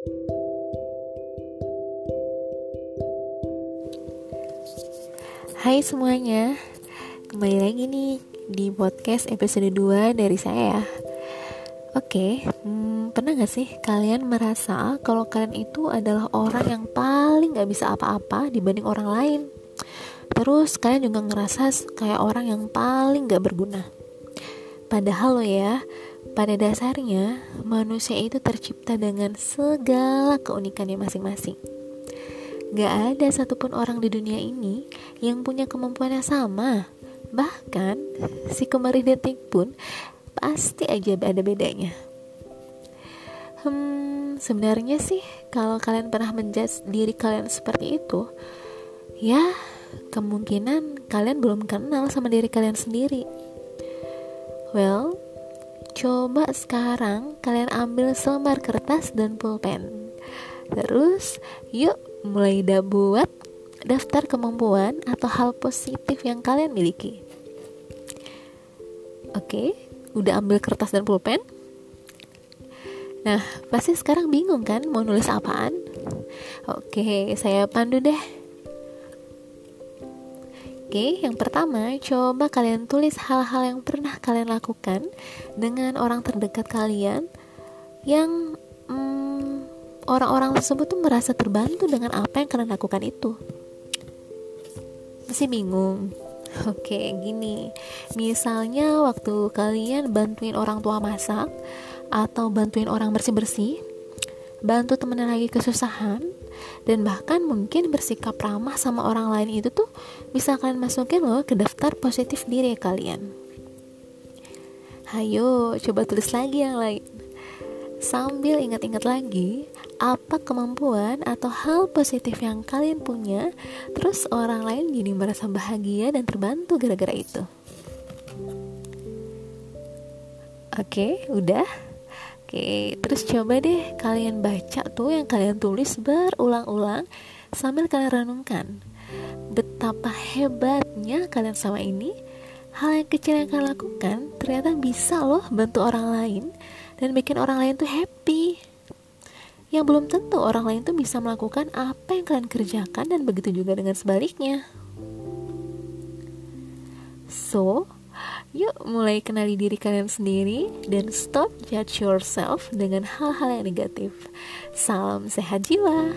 Hai semuanya, kembali lagi nih di podcast episode 2 dari saya. Oke, hmm, pernah gak sih kalian merasa kalau kalian itu adalah orang yang paling gak bisa apa-apa dibanding orang lain? Terus kalian juga ngerasa kayak orang yang paling gak berguna. Padahal lo ya, pada dasarnya manusia itu tercipta dengan segala keunikannya masing-masing Gak ada satupun orang di dunia ini yang punya kemampuan yang sama. Bahkan, si kemarin detik pun pasti aja ada bedanya. Hmm, sebenarnya sih kalau kalian pernah menjudge diri kalian seperti itu, ya kemungkinan kalian belum kenal sama diri kalian sendiri. Well, coba sekarang kalian ambil selembar kertas dan pulpen. Terus, yuk mulai dah buat daftar kemampuan atau hal positif yang kalian miliki. Oke, udah ambil kertas dan pulpen? Nah, pasti sekarang bingung kan mau nulis apaan? Oke, saya pandu deh. Oke, yang pertama, coba kalian tulis hal-hal yang pernah kalian lakukan dengan orang terdekat kalian yang orang-orang tersebut tuh merasa terbantu dengan apa yang kalian lakukan itu masih bingung Oke, gini. Misalnya waktu kalian bantuin orang tua masak atau bantuin orang bersih-bersih, bantu temen lagi kesusahan, dan bahkan mungkin bersikap ramah sama orang lain itu tuh bisa kalian masukin loh ke daftar positif diri kalian. Hayo, coba tulis lagi yang lain. Sambil ingat-ingat lagi, apa kemampuan atau hal positif yang kalian punya, terus orang lain jadi merasa bahagia dan terbantu gara-gara itu. Oke, udah. Oke, terus coba deh kalian baca tuh yang kalian tulis berulang-ulang sambil kalian renungkan betapa hebatnya kalian sama ini. Hal yang kecil yang kalian lakukan ternyata bisa loh bantu orang lain dan bikin orang lain tuh happy yang belum tentu orang lain tuh bisa melakukan apa yang kalian kerjakan dan begitu juga dengan sebaliknya. So, yuk mulai kenali diri kalian sendiri dan stop judge yourself dengan hal-hal yang negatif. Salam sehat jiwa.